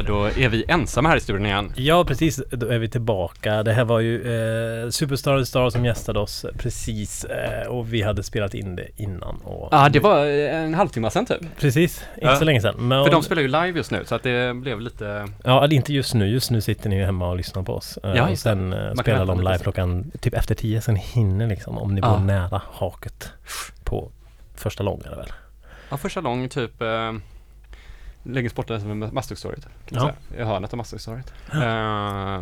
Ja, då är vi ensamma här i studion igen. Ja, precis. Då är vi tillbaka. Det här var ju eh, Superstar Star som gästade oss precis eh, och vi hade spelat in det innan. Och Ja, det var en halvtimme sedan typ. Precis, inte Ja. så länge sedan. Men, För de spelar ju live just nu så att det blev lite... Ja, eller inte just nu. Just nu sitter ni ju hemma och lyssnar på oss. Eh, Ja, och det. sen eh, spelar de live klockan typ efter tio. Sen hinner liksom om ni bor nära haket på första långa väl. Ja, första lång typ eh, Lägger sporten som Masthuggstorget Ja. I hörnet av Masthuggstorget. Eh,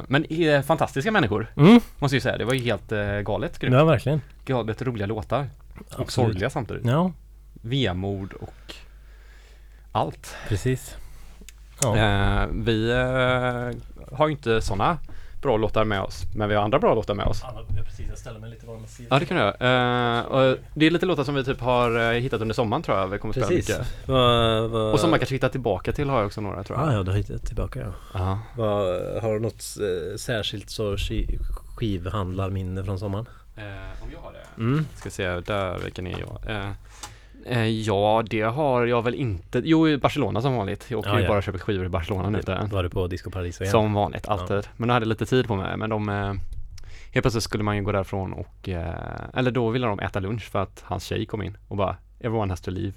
men är fantastiska människor, Mm, måste ju säga. Det var ju helt eh, galet grymt. ja verkligen. Galet roliga låtar. Och Absolut. sorgliga samtidigt. Ja, Vemod och allt. precis. Ja. Eh, vi eh, har ju inte sådana bra låtar med oss, men vi har andra bra låtar med oss. Ja, precis. Jag ställer mig lite var man ser. Ja, det kan du göra. Och det är lite låtar som vi typ har eh, hittat under sommaren tror jag. Vi kommer spela Precis. mycket. Vad, vad... Och som man kanske hittar tillbaka till har jag också några tror jag. Ah, ja, du har hittat tillbaka ja. Ja. Vad, har du något eh, särskilt ski- skivhandlarminne från sommaren? Eh, om jag har det? Mm. Ska se, där vilken är jag? Eh, ja, det har jag väl inte. Jo, i Barcelona som vanligt. Jag åker Ja, ju ja. bara och köper skivor i Barcelona nu. där. Var du på Disco Paradiso igen? Som vanligt, alltid. Men då hade jag lite tid på mig. Men de eh, Helt plötsligt skulle man ju gå därifrån och eh, Eller då ville de äta lunch för att hans tjej kom in och bara Everyone has to leave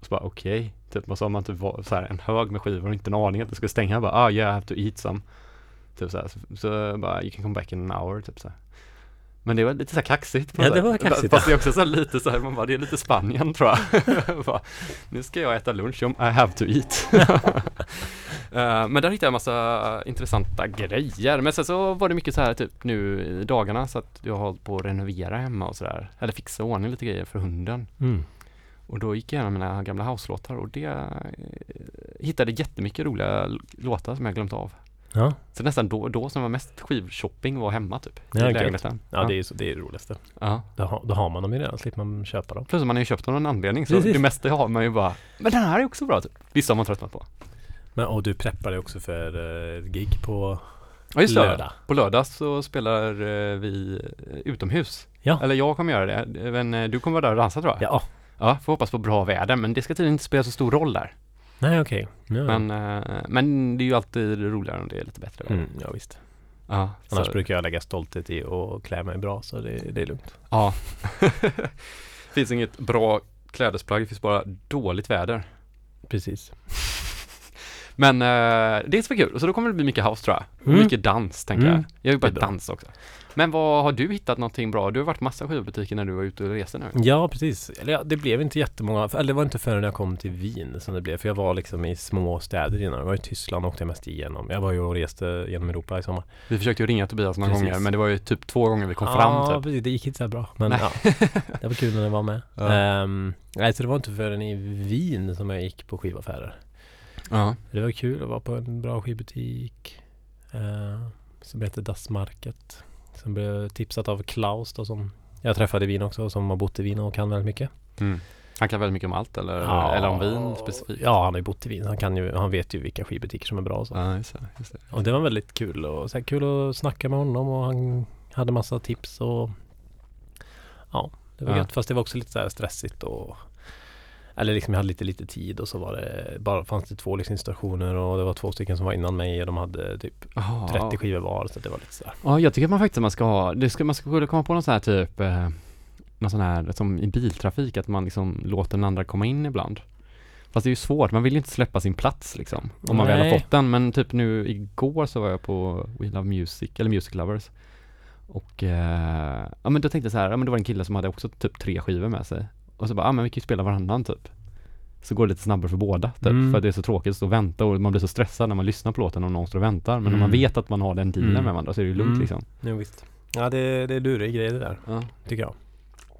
Och så bara okej Typ och så har man typ var- så här, en hög med skivor och inte en aning att det skulle stänga bara ah yeah I have to eat some Typ så här, så, så bara you can come back in an hour typ så här. Men det var lite så här kaxigt på Ja, det var kaxigt, Fast det är också så lite så här, man bara det är lite Spanien tror jag bara, Nu ska jag äta lunch, I have to eat Eh, men där hittade jag en massa intressanta grejer. Men sen så var det mycket så här typ nu i dagarna så att jag har hållit på att renovera hemma och sådär. Eller fixa ordning lite grejer för hunden. Mm. Och då gick jag igenom mina gamla house-låtar och det eh, hittade jättemycket roliga låtar som jag glömt av. Ja, Så nästan då, då som var mest skivshopping var hemma typ. Ja, I lägenheten. ja, det är så, det är det roligaste. ja. Då, har- då har man dem ju redan, slipper man köpa dem. Plus man har ju köpt av någon anledning så Precis. det mesta har man ju bara Men den här är också bra typ. Vissa har man tröttnat på. Men, och du preppar dig också för uh, gig på Ja just det. lördag. På lördag så spelar eh, vi eh, utomhus. Ja. Eller jag kommer göra det. Men du kommer vara där och dansa tror jag. Ja, Ja, får hoppas på bra väder. Men det ska tydligen inte spela så stor roll där. Nej okej. Ja. Men, eh, men det är ju alltid roligare om det är lite bättre väder. Mm, ja visst. Ja, Annars så, brukar jag lägga stolthet i och klä mig bra så det, det är lugnt. ja. finns inget bra klädesplagg, det finns bara dåligt väder. Precis. Men eh, det ska bli kul. Så då kommer det bli mycket house tror jag. Och Mm. mycket dans tänker Mm. jag. Jag är ju bara Det är bra. dans också. Men vad har du hittat någonting bra? Du har varit massa skivbutiker när du var ute och reste nu. Ja, precis. Eller ja, det blev inte jättemånga. Eller det var inte förrän jag kom till Wien som det blev. För jag var liksom i små städer innan. Jag var i Tyskland och åkte jag mest igenom. Jag var ju och reste genom Europa i sommar. Vi försökte ju ringa Tobias några Precis. gånger men det var ju typ två gånger vi kom ja, fram typ. precis. Det gick inte så bra. Men Nej. ja, det var kul när det var med. Ja. Ehm, nej, så det var inte förrän i Wien som jag gick på skivaffärer. Ja. Det var kul att vara på en bra skivbutik. Uh, som heter Das Market. Som blev tipsat av Klaus då som jag träffade i Wien också. Som har bott i Wien och kan väldigt mycket. Mm. Han kan väldigt mycket om allt eller, Ja. eller om vin specifikt? Ja, han har ju bott i Wien. Han, kan ju, han vet ju vilka skivbutiker som är bra och så. Ja, just det. Just det. Och det var väldigt kul och så kul att snacka med honom och han hade massa tips och ja, det var Ja. gött. Fast det var också lite så här stressigt och eller liksom jag hade lite lite tid och så var det bara fanns det två lyssningsstationer och det var två stycken som var innan mig och de hade typ Aha. 30 skivor var så det var lite så här. Ja, jag tycker att man faktiskt man ska ha, det ska, man skulle komma på någon sån här typ, eh, någon sån här, som i biltrafik, att man liksom låter den andra komma in ibland. Fast det är ju svårt, man vill ju inte släppa sin plats liksom, om man väl har Nej. fått den. Men typ nu igår så var jag på We Love Music, eller Music Lovers. Och, eh, ja men då tänkte jag så här, ja men det var en kille som hade också typ tre skivor med sig. Och så bara, ja men vi kan ju spela varannan typ. Så går det lite snabbare för båda typ, Mm. för att det är så tråkigt att stå och vänta och man blir så stressad när man lyssnar på låten och någon står och väntar. Men om man Mm. vet att man har den dealen Mm. med varandra så är det ju lugnt Mm. liksom. Jo, visst. Ja, det, det är luriga grejer det där, Ja. tycker jag.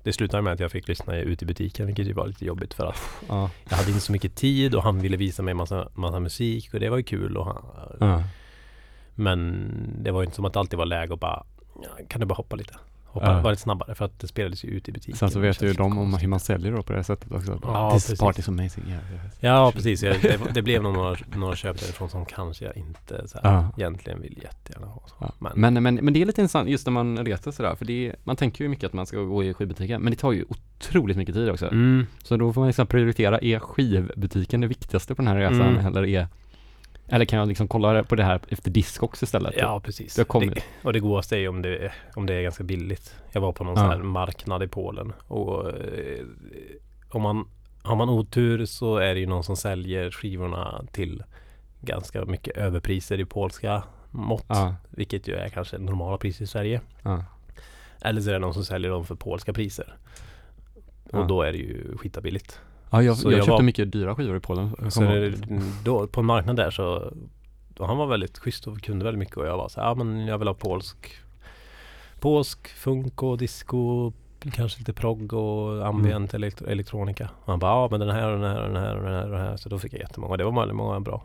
Det slutade med att jag fick lyssna ute i butiken, vilket ju var lite jobbigt för att Ja. jag hade inte så mycket tid och han ville visa mig massa, massa musik och det var ju kul och han, Ja. Men det var ju inte som att det alltid var läge att bara ja, Kan du bara hoppa lite? Hoppa, lite snabbare för att det spelades ju ute i butiken Sen så vet ju de om hur man säljer då på det sättet också. Ja, This precis. part is amazing. Yeah. Ja precis, det, det blev nog några, några köp därifrån som kanske jag inte så här, Ja. egentligen vill jättegärna ha. Ja. Men, Men, men, men det är lite intressant just när man reser sådär, för det är, man tänker ju mycket att man ska gå i skivbutiken, men det tar ju otroligt mycket tid också. mm, Så då får man liksom prioritera, är skivbutiken det viktigaste på den här resan Mm. eller är Eller kan jag liksom kolla på det här efter disk också istället? Ja, precis. Det och det godaste är om det, om det är ganska billigt. Jag var på någon Ja. sån här marknad i Polen och eh, om man har man otur så är det ju någon som säljer skivorna till ganska mycket överpriser i polska mått. Ja, Vilket ju är kanske normala priser i Sverige. ja, Eller så är det någon som säljer dem för polska priser. Och då är det ju skitabilligt. Ja jag, Så jag, jag köpte var- mycket dyra skivor i Polen. Så det, då, på en marknad där så då han var väldigt schysst och kunde väldigt mycket och jag var så ja men jag vill ha polsk Polsk, funk och disco Kanske lite progg och ambient Mm. elektro- elektronika. Och han bara, ja men den här och den här och den här och den här och den här. Så då fick jag jättemånga. Det var väldigt många bra.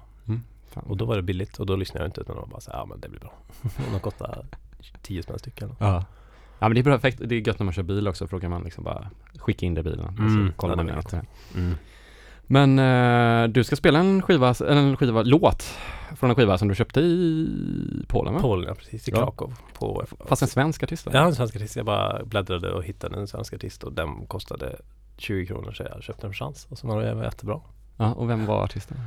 Fan. Och då var det billigt och då lyssnade jag inte utan jag bara så ja men det blir bra. och de kostade 10 spänn stycken. Ja. Ja men det är perfekt, det är gött när man kör bil också för då kan man liksom bara skicka in det i bilen och Mm. så kollar Ja, man ner. Mm. Men eh, du ska spela en skiva, en skiva, låt från en skiva som du köpte i Polen va? Polen, ja precis. I Ja. Krakow. På, Fast en svensk artist va? Ja, en svensk artist. Jag bara bläddrade och hittade en svensk artist och den kostade 20 kronor så jag köpte en för chans. Och så var det jättebra. Ja, och vem var artisten?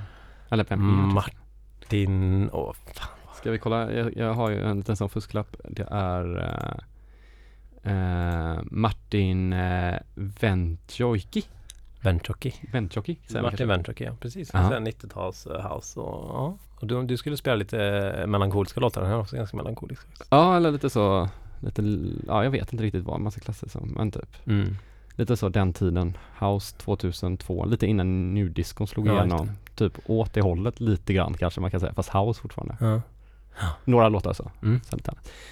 Eller vem är artisten? Martin, åh fan. Ska vi kolla? Jag, jag har ju en liten sån fusklapp. Det är eh, eh, Martin uh, Ventjoiki. Ventjoki. Ventjoki, man Martin. Ventjoki, ja precis. Ja. Sen 90-tals eh, house och ja. Och du, du skulle spela lite eh, melankoliska låtar. Den här är också ganska melankolisk. Ja, eller lite så, lite, ja jag vet inte riktigt vad man ska klassa som, men typ Mm. lite så den tiden, House 2002, lite innan nu discon slog Ja, igenom. Typ åt det hållet lite grann kanske man kan säga, fast House fortfarande. Ja. Några låtar så. Mm.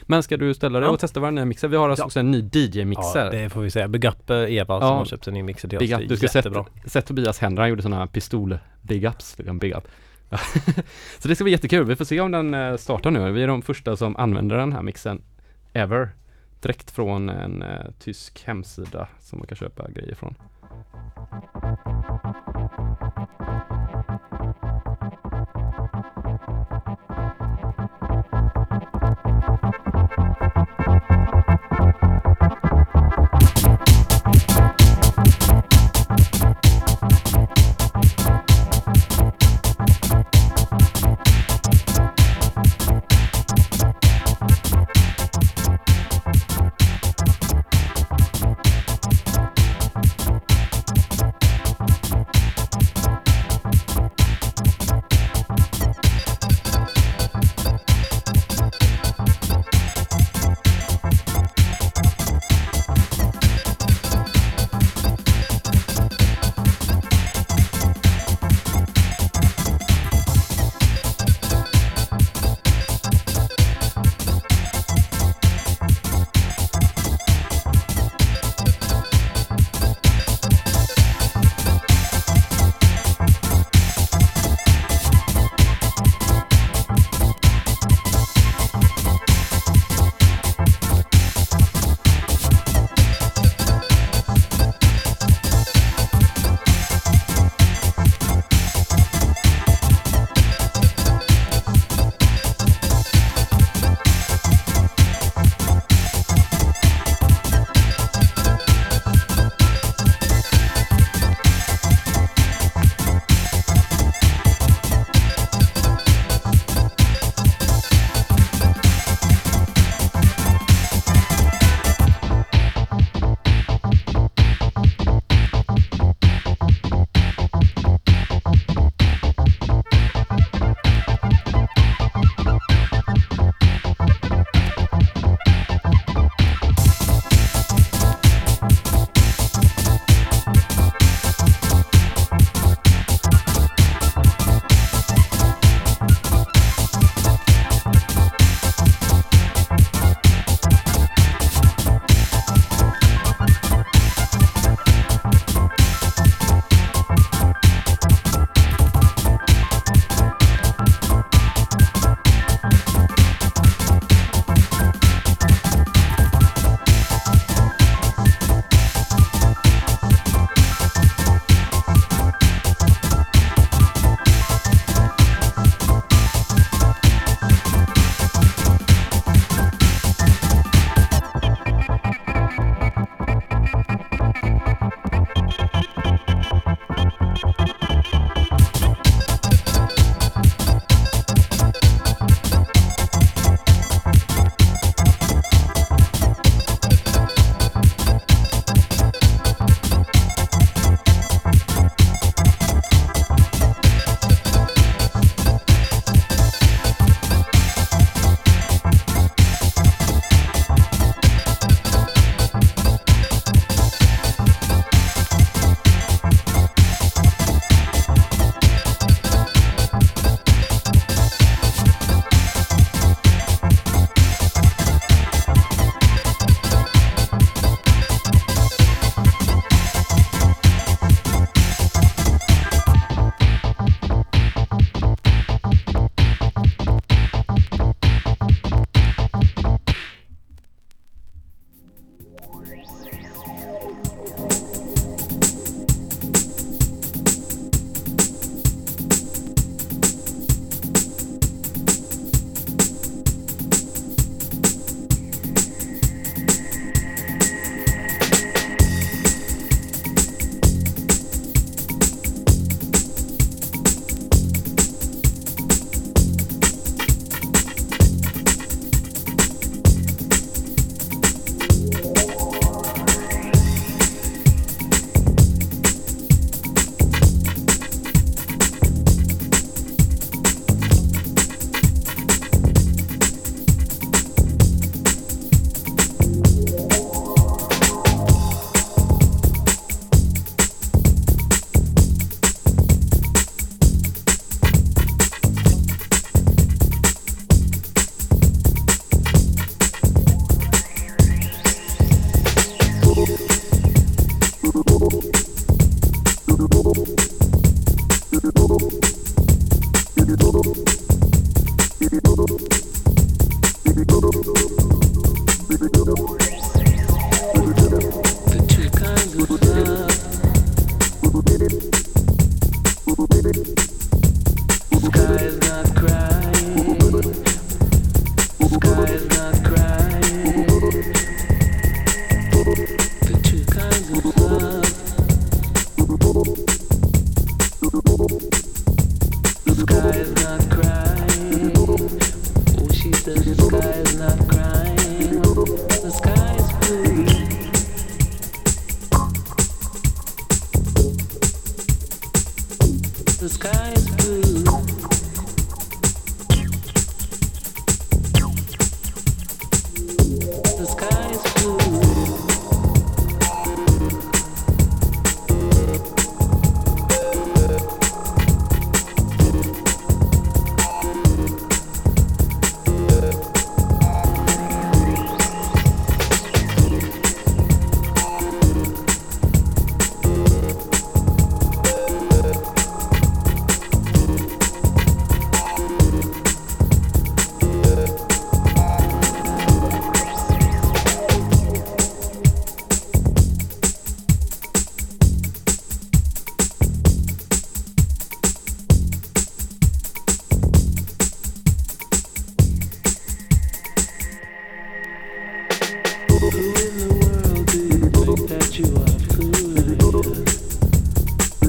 Men ska du ställa dig Ja. och testa vår nya mixer? Vi har alltså Ja. också en ny DJ-mixer. ja, det får vi säga. Big up eh, Eva Ja. som har köpt en ny mixer till Big oss. up. Du ska sett, jättebra. sett Tobias händer, han gjorde sådana pistol-big-ups, liksom big up. så det ska bli jättekul, vi får se om den eh, startar nu. Vi är de första som använder den här mixen ever. Direkt från en eh, tysk hemsida som man kan köpa grejer från.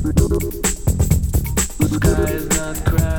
The sky is not crying.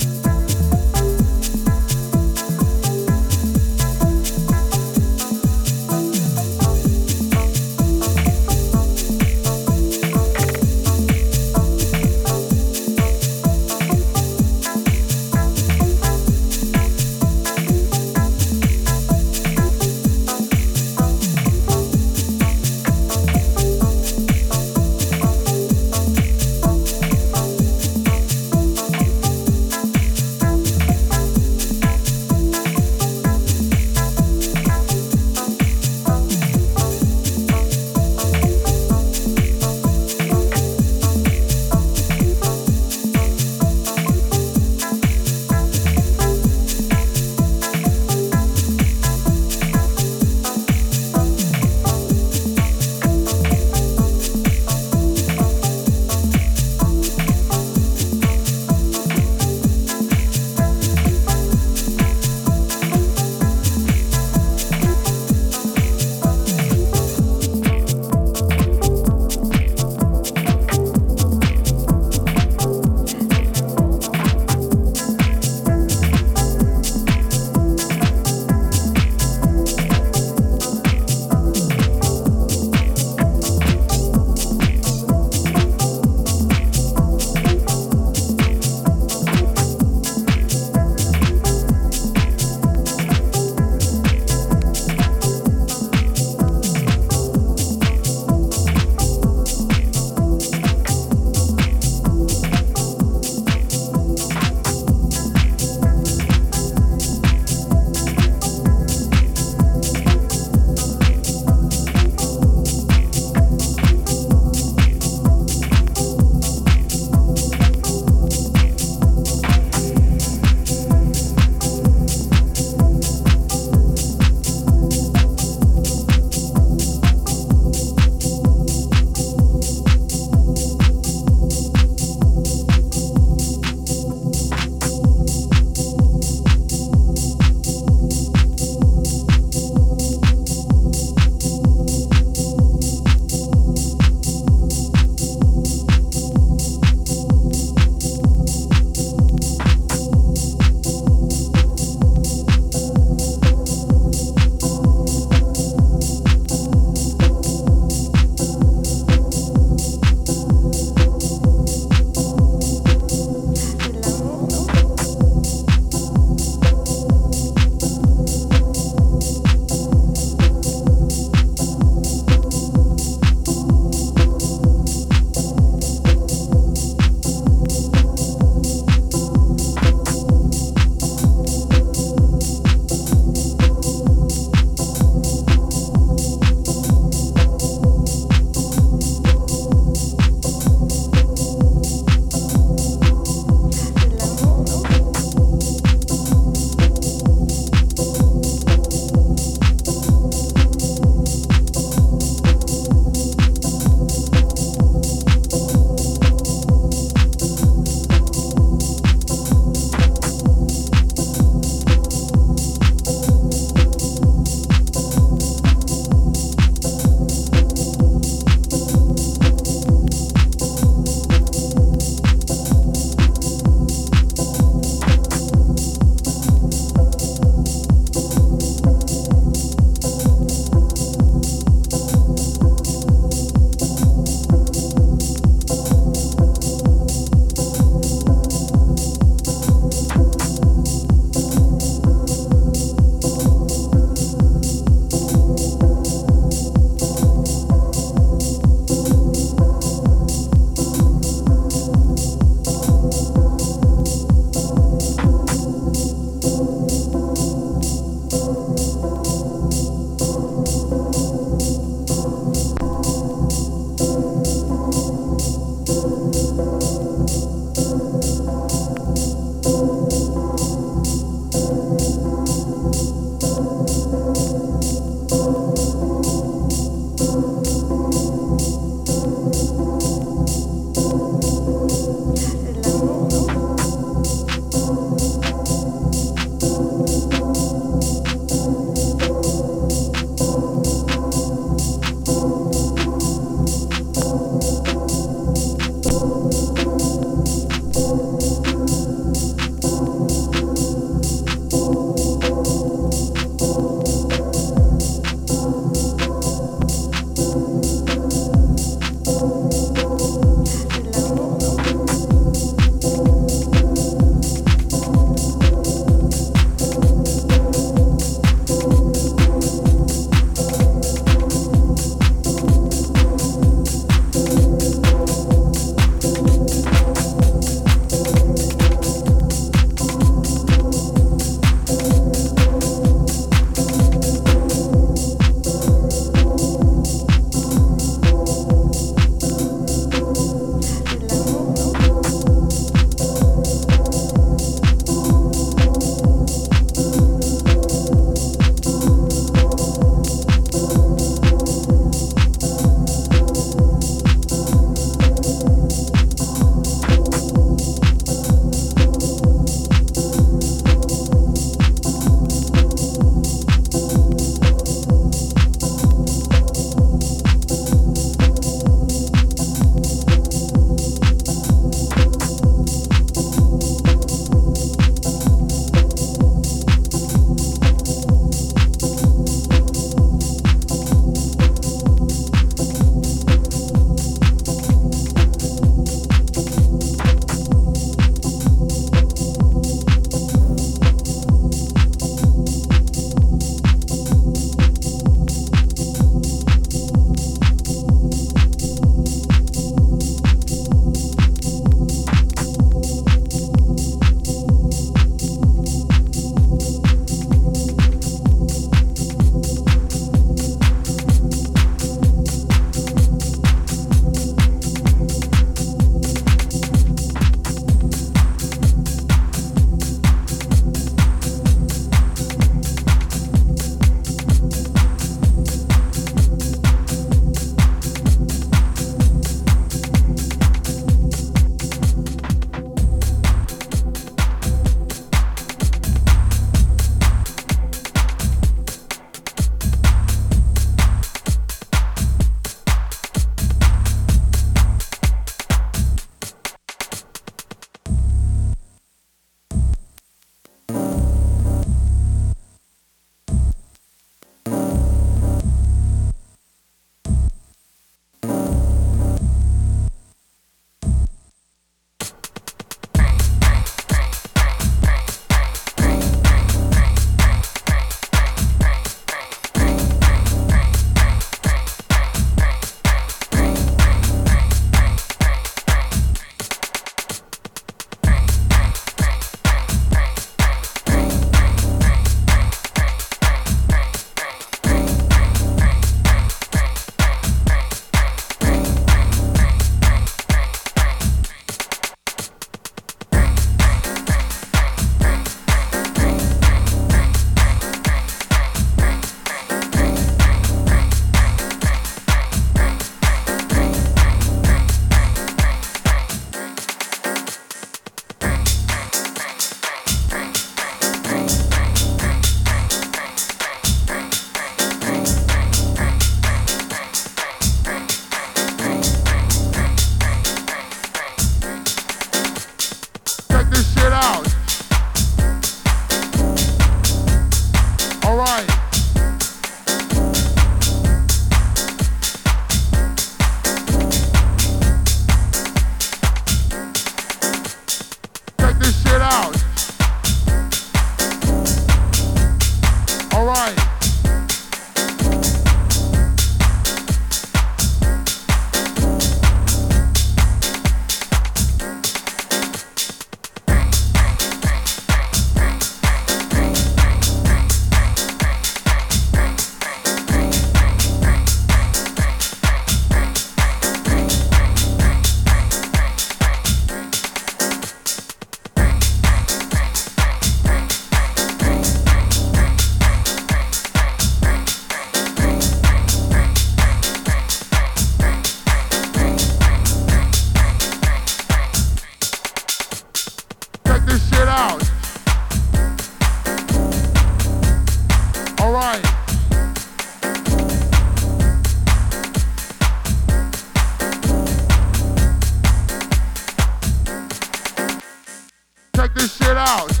figure it out.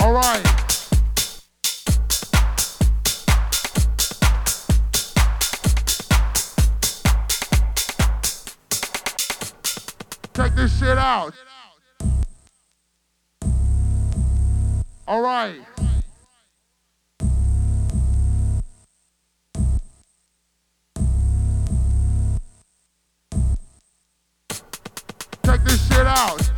All right. Check this shit out. All right. house.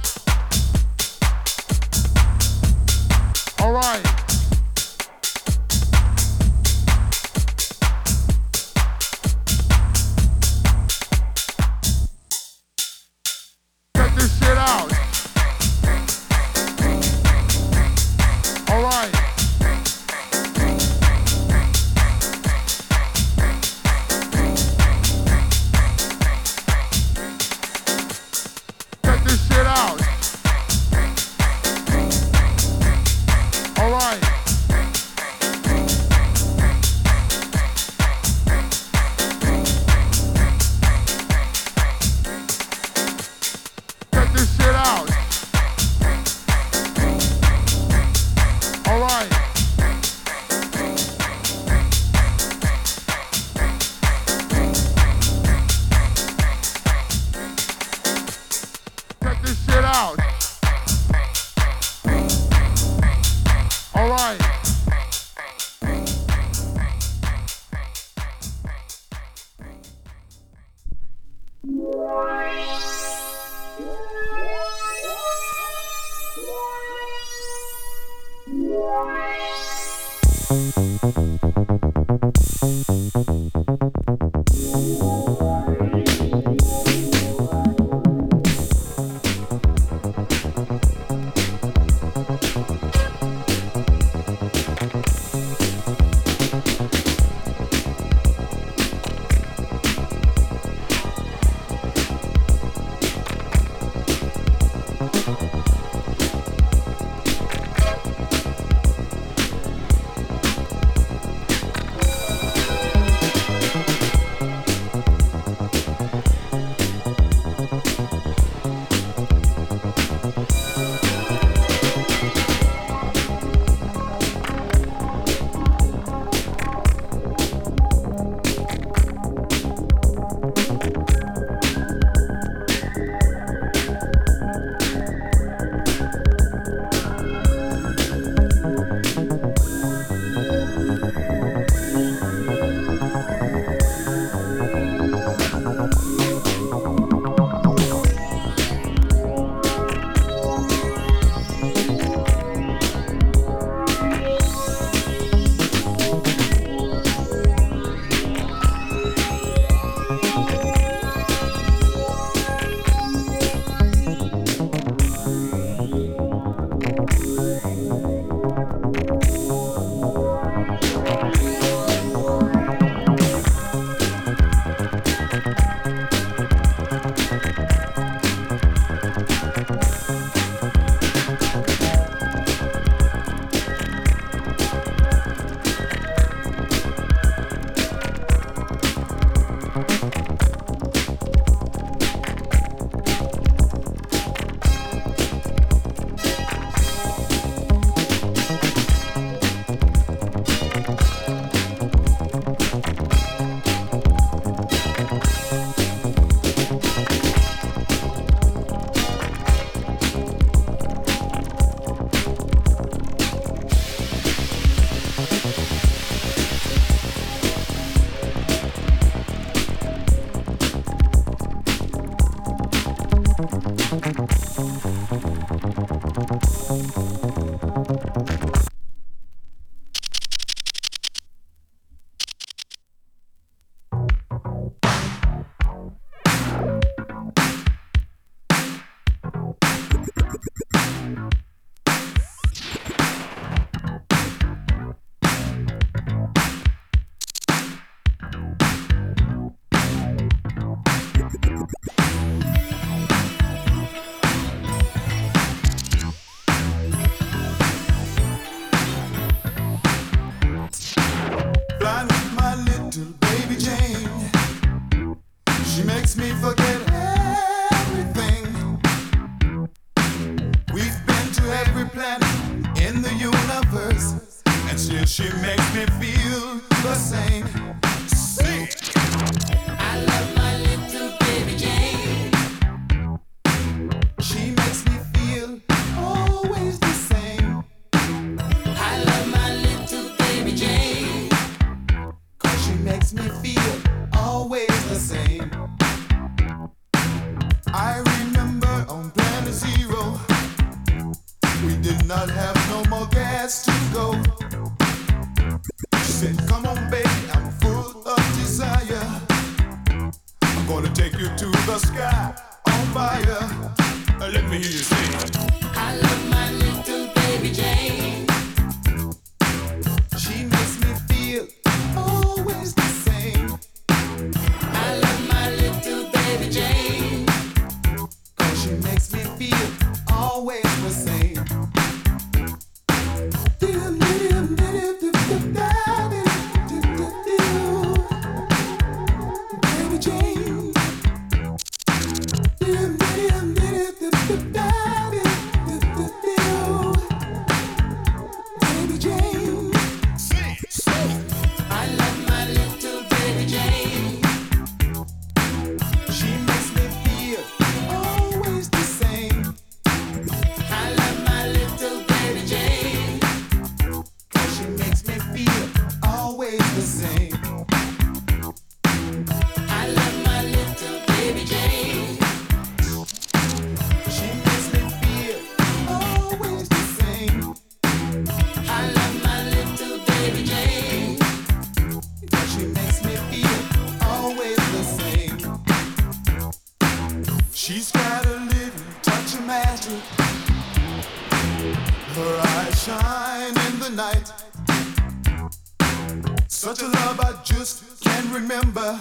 Remember.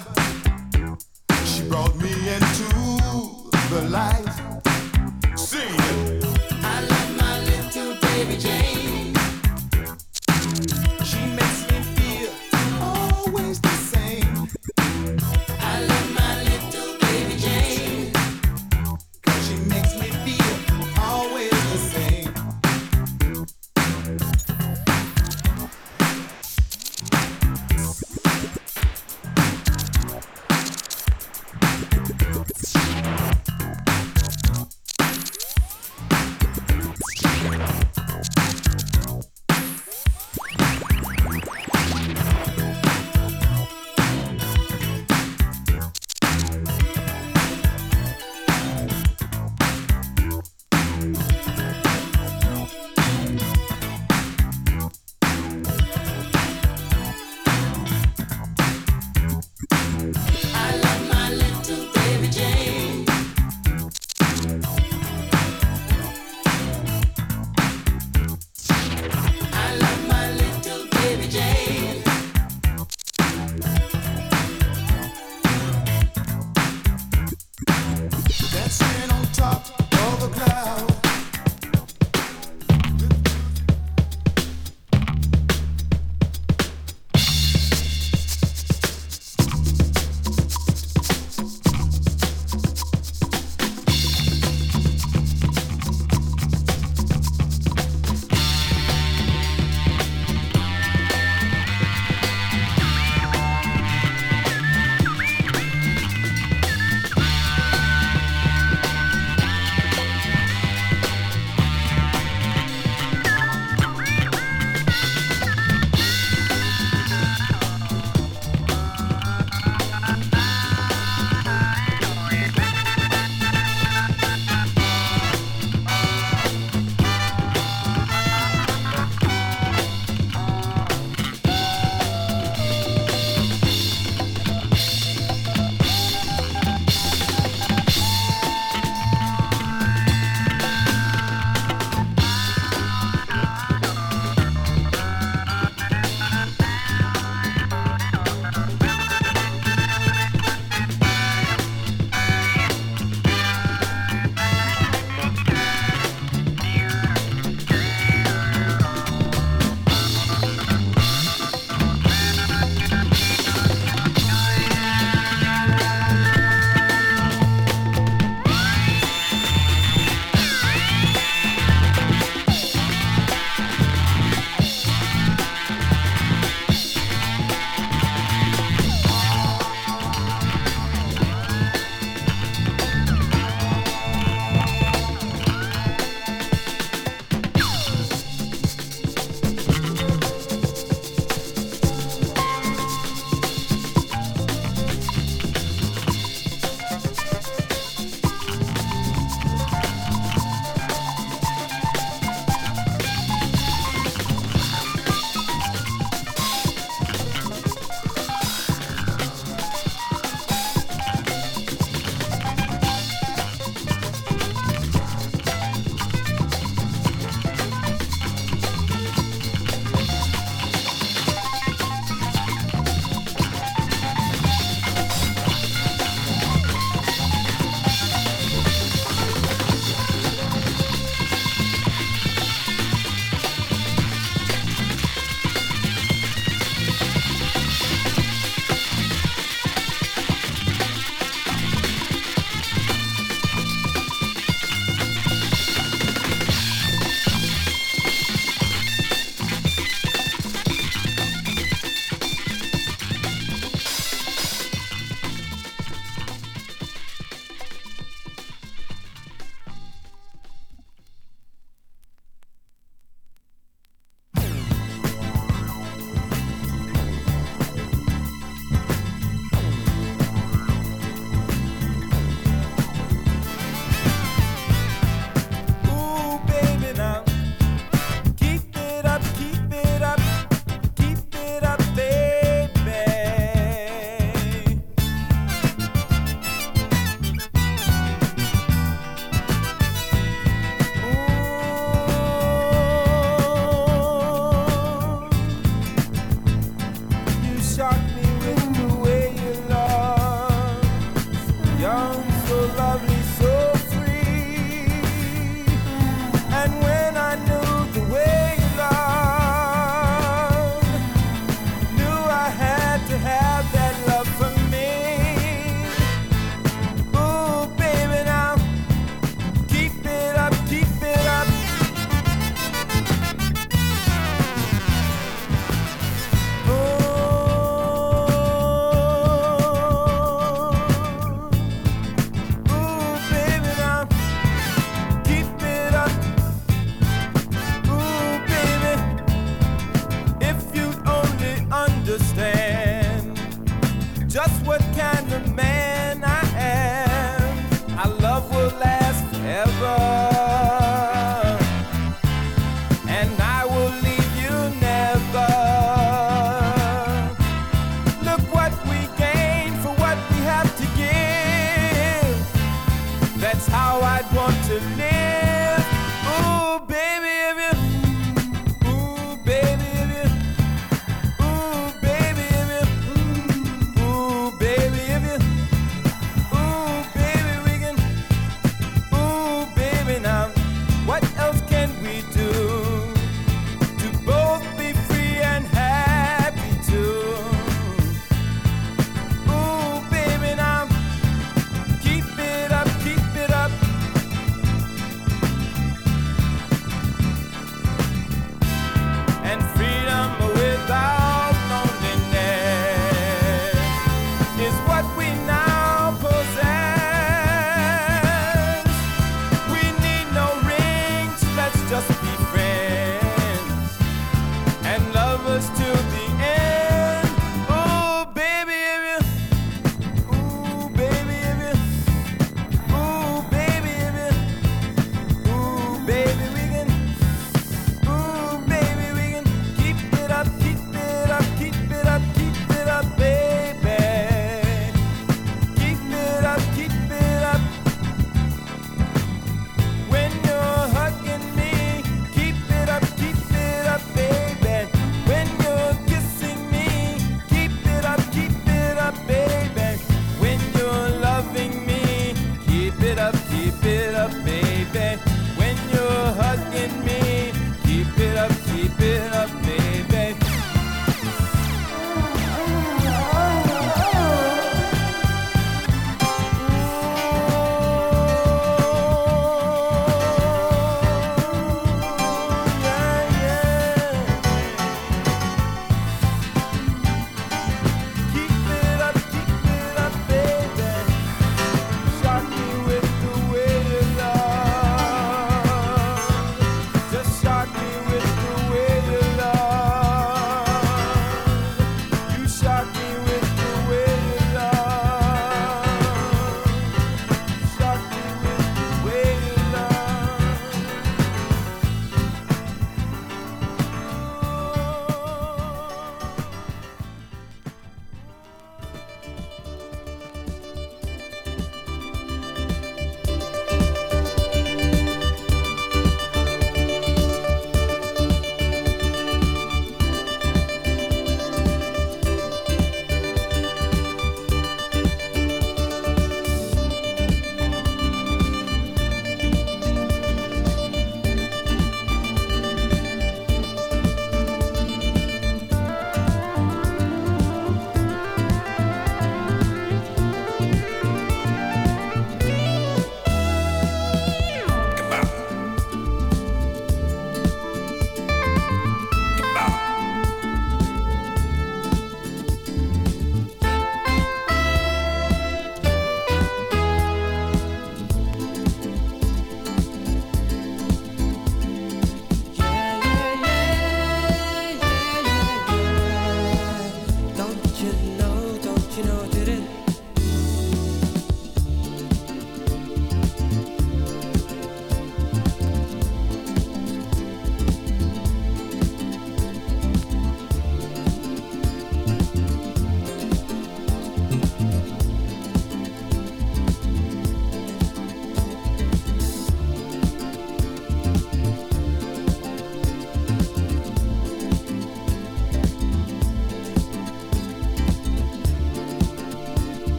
She brought me into the light. Sing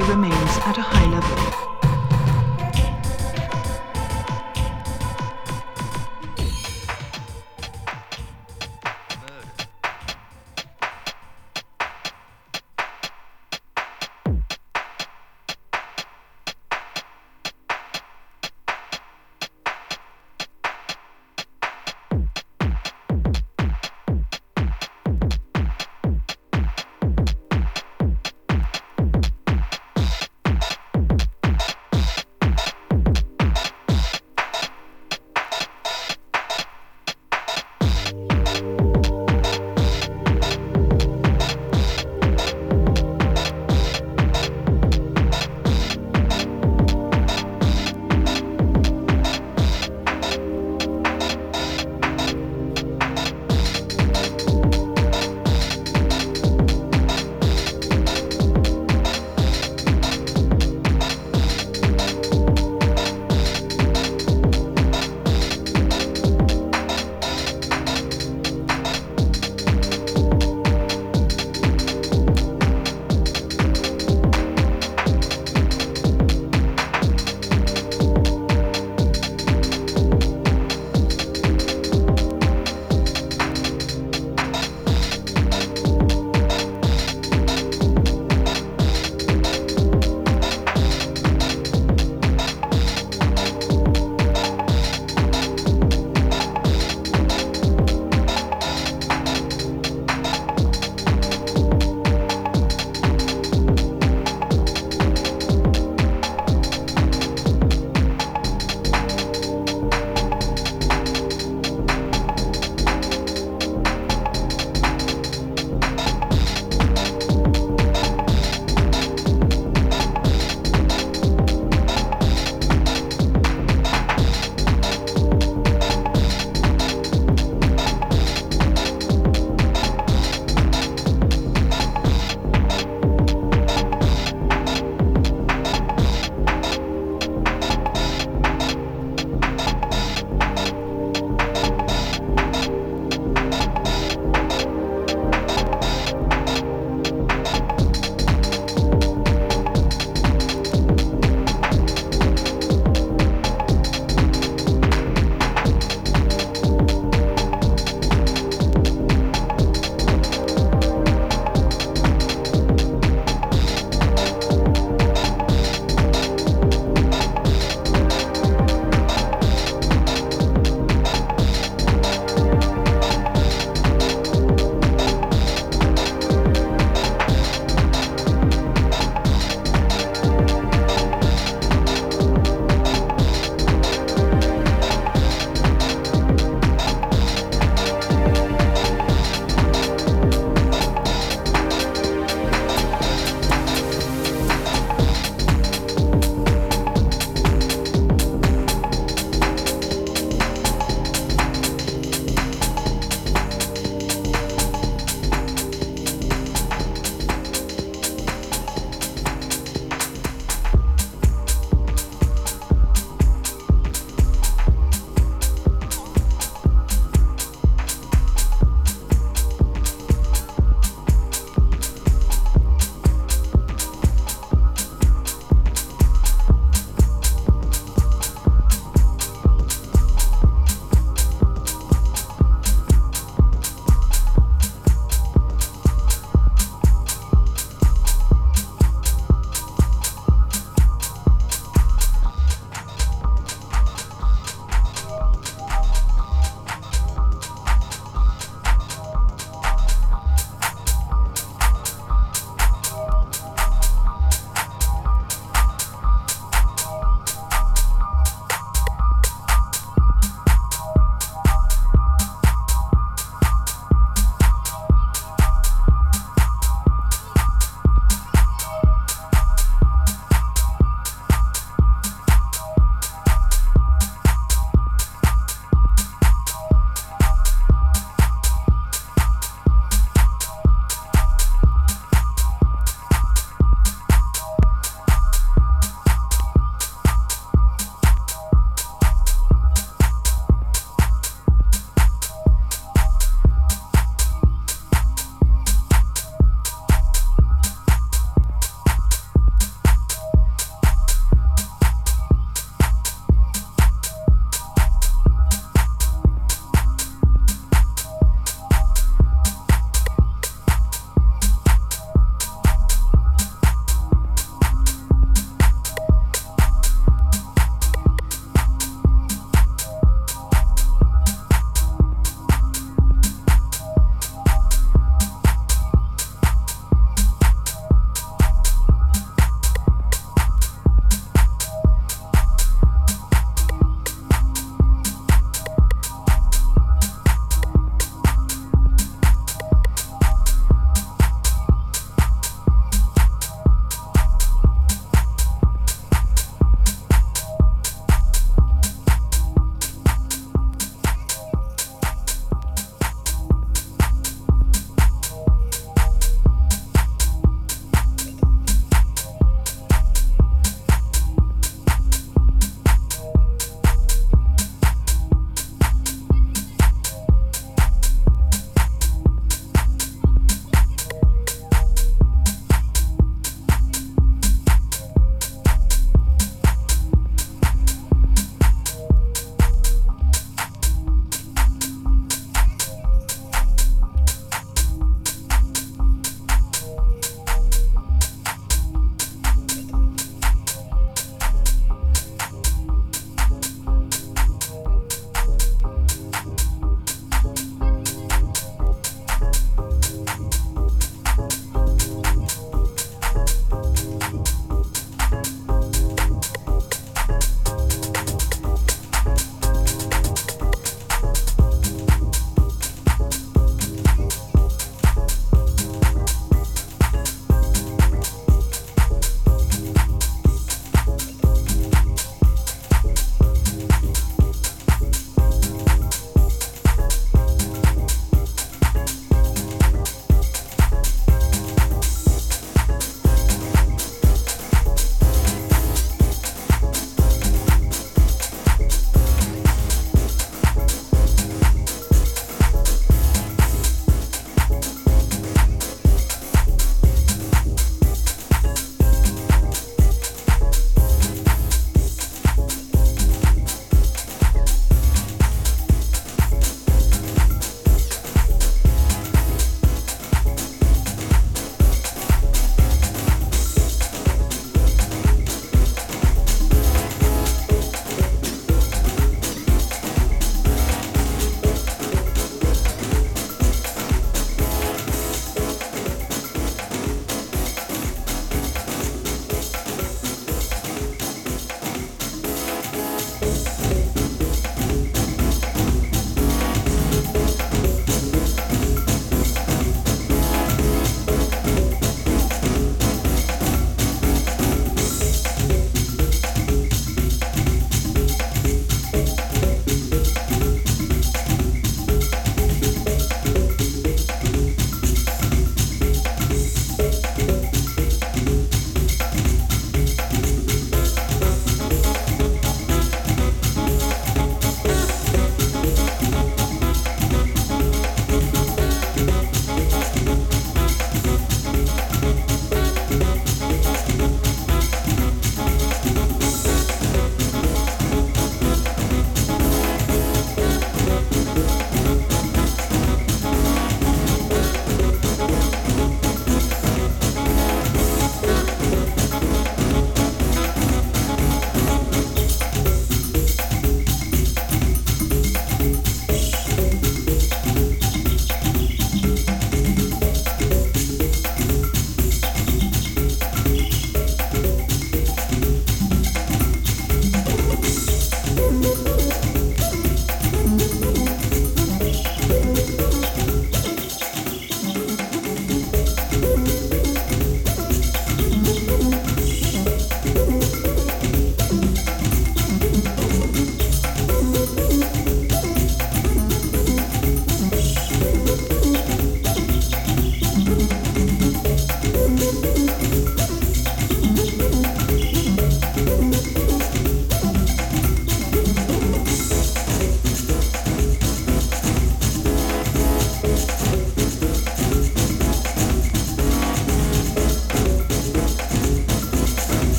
remains at a high level.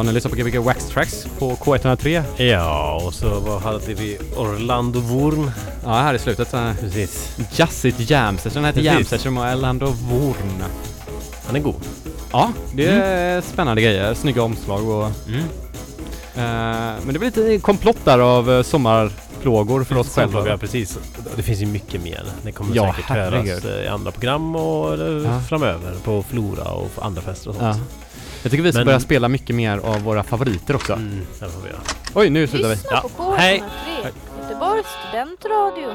Ja, ni lyssnar på Gbg Wax Tracks på K103. Ja, och så vad hade vi? Orlando Wurn. Ja, här i slutet. Uh, Precis. Jazzigt Jam Session. Den heter Jam. Session med Orlando Wurn. Han är god. Ja, det är spännande grejer. Snygga omslag och... Mm. Eh, men det blir lite komplott där av uh, sommarplågor för oss själva. Ja, precis. Det finns ju mycket mer. Det kommer Ja, säkert herregud. höras eh, i andra program och Ja. framöver på Flora och andra fester och sånt. Ja. Jag tycker vi ska Men- börja spela mycket mer av våra favoriter också. Mm, får vi göra. Oj, nu slutar vi. Lyssna på K103, hej. Göteborgs studentradio.